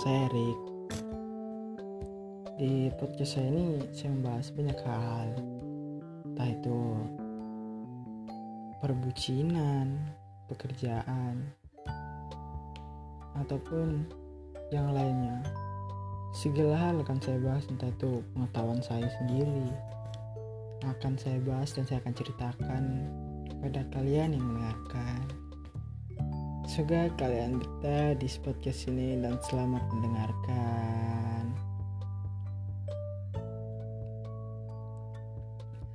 saya Erik. Di podcast saya ini saya membahas banyak hal, entah itu perbucinan, pekerjaan, ataupun yang lainnya. Segala hal akan saya bahas entah itu pengetahuan saya sendiri. Akan saya bahas dan saya akan ceritakan kepada kalian yang mendengarkan. Semoga kalian betah di podcast ini dan selamat mendengarkan.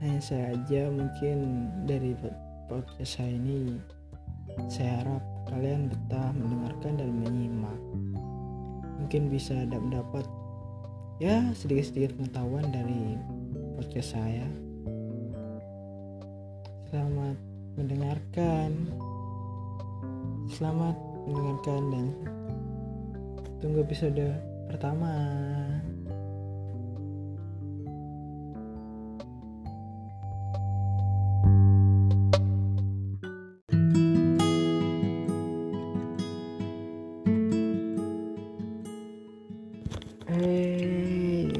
Hanya saja mungkin dari podcast saya ini saya harap kalian betah mendengarkan dan menyimak. Mungkin bisa dapat ya sedikit-sedikit pengetahuan dari podcast saya. Selamat mendengarkan. Selamat mendengarkan dan tunggu episode pertama.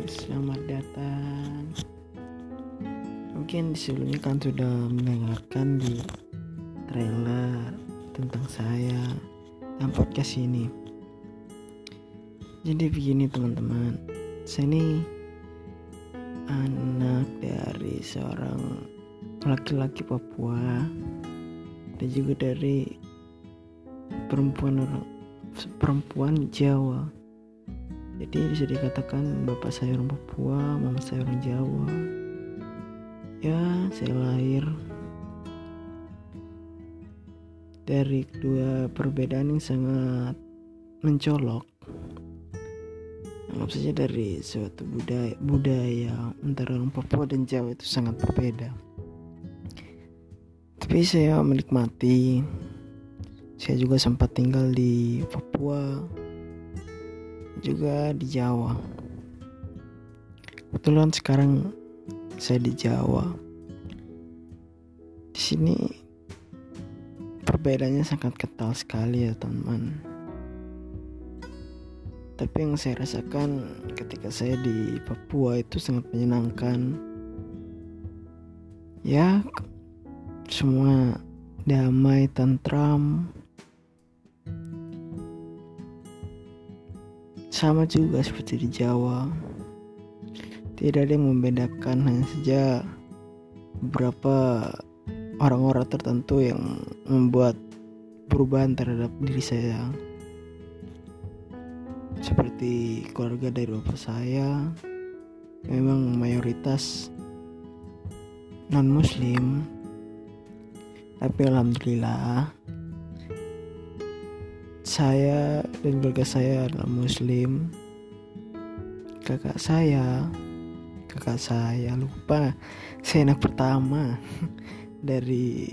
Selamat datang. Mungkin sebelumnya kan sudah mendengarkan di trailer tentang saya dan podcast ini. Jadi begini teman-teman, saya ini anak dari seorang laki-laki Papua dan juga dari perempuan orang perempuan Jawa. Jadi bisa dikatakan bapak saya orang Papua, mama saya orang Jawa. Ya, saya lahir dari kedua perbedaan yang sangat mencolok. Anggap saja dari suatu budaya, budaya antara orang Papua dan Jawa itu sangat berbeda. Tapi saya menikmati. Saya juga sempat tinggal di Papua, juga di Jawa. Kebetulan sekarang saya di Jawa. Di sini perbedaannya sangat kental sekali ya teman. Tapi yang saya rasakan ketika saya di Papua itu sangat menyenangkan. Ya, semua damai, tentram. Sama juga seperti di Jawa. Tidak ada yang membedakan hanya saja beberapa orang-orang tertentu yang membuat perubahan terhadap diri saya. Seperti keluarga dari bapak saya memang mayoritas non muslim. Tapi alhamdulillah saya dan keluarga saya adalah muslim. Kakak saya kakak saya lupa saya anak pertama dari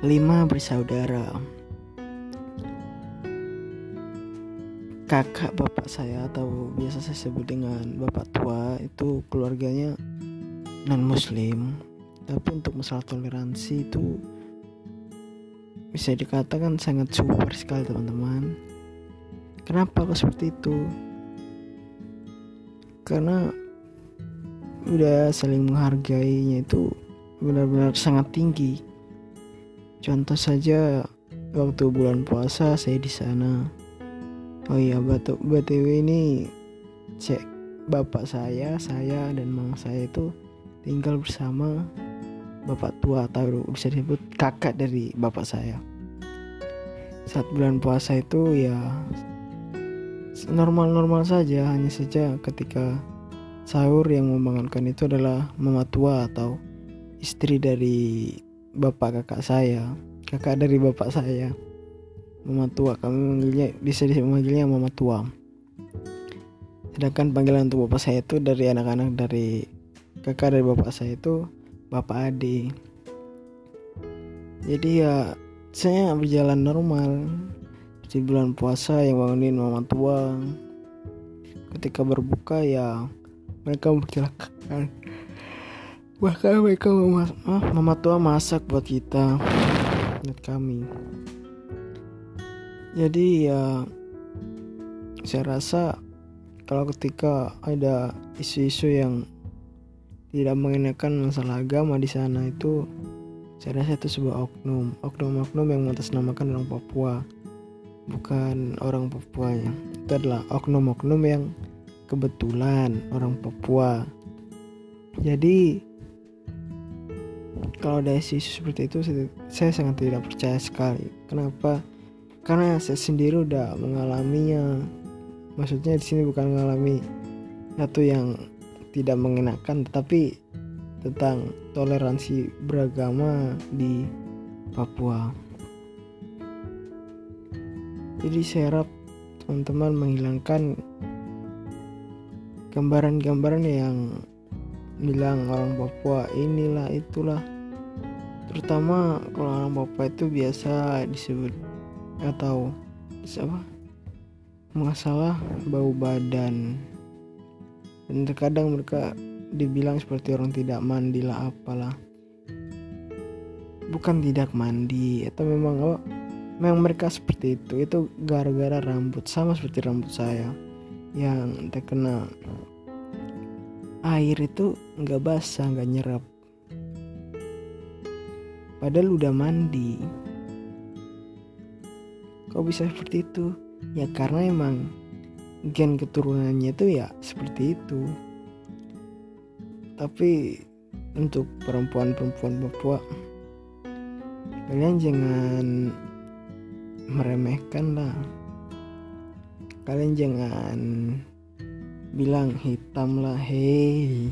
lima bersaudara. Kakak bapak saya atau biasa saya sebut dengan bapak tua itu keluarganya non muslim tapi untuk masalah toleransi itu bisa dikatakan sangat super sekali teman-teman. Kenapa kok seperti itu? Karena udah saling menghargainya itu benar-benar sangat tinggi. Contoh saja waktu bulan puasa saya di sana. Oh iya, batu btw ini cek bapak saya, saya dan mama saya itu tinggal bersama bapak tua atau bisa disebut kakak dari bapak saya. Saat bulan puasa itu ya normal-normal saja, hanya saja ketika sahur yang membangunkan itu adalah mama tua atau istri dari bapak kakak saya kakak dari bapak saya. Mama tua kami manggilnya bisa dipanggilnya mama tua. Sedangkan panggilan untuk bapak saya itu dari anak-anak dari kakak dari bapak saya itu bapak ade. Jadi ya saya berjalan normal. Di bulan puasa yang bangunin mama tua. Ketika berbuka ya mereka memperkirakan bahkan mereka memas ah, mama tua masak buat kita. Buat kami. Jadi ya saya rasa kalau ketika ada isu-isu yang tidak mengenakan masalah agama di sana itu saya rasa itu sebuah oknum. Oknum-oknum yang mengatasnamakan orang Papua. Bukan orang Papuanya itu adalah oknum-oknum yang kebetulan orang Papua. Jadi kalau ada isu seperti itu saya, sangat tidak percaya sekali. Kenapa? Karena saya sendiri udah mengalaminya. Maksudnya di sini bukan mengalami satu yang tidak mengenakan tetapi tentang toleransi beragama di Papua. Jadi saya harap teman-teman menghilangkan gambaran-gambaran yang bilang orang Papua inilah itulah terutama kalau orang Papua itu biasa disebut atau apa? Masalah bau badan. Dan terkadang mereka dibilang seperti orang tidak mandi lah apalah. Bukan tidak mandi atau memang oh, memang mereka seperti itu. Itu gara-gara rambut sama seperti rambut saya. Yang terkena air itu nggak basah nggak nyerap padahal udah mandi. Kok bisa seperti itu? Ya karena emang gen keturunannya itu ya seperti itu. Tapi untuk perempuan-perempuan Papua kalian jangan meremehkan lah. Kalian jangan bilang hitam lah hei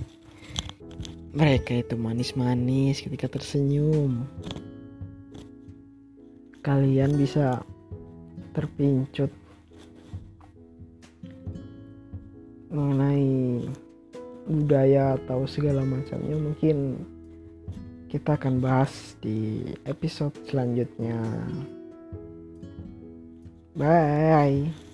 mereka itu manis-manis ketika tersenyum kalian bisa terpincut mengenai budaya atau segala macamnya mungkin kita akan bahas di episode selanjutnya. Bye.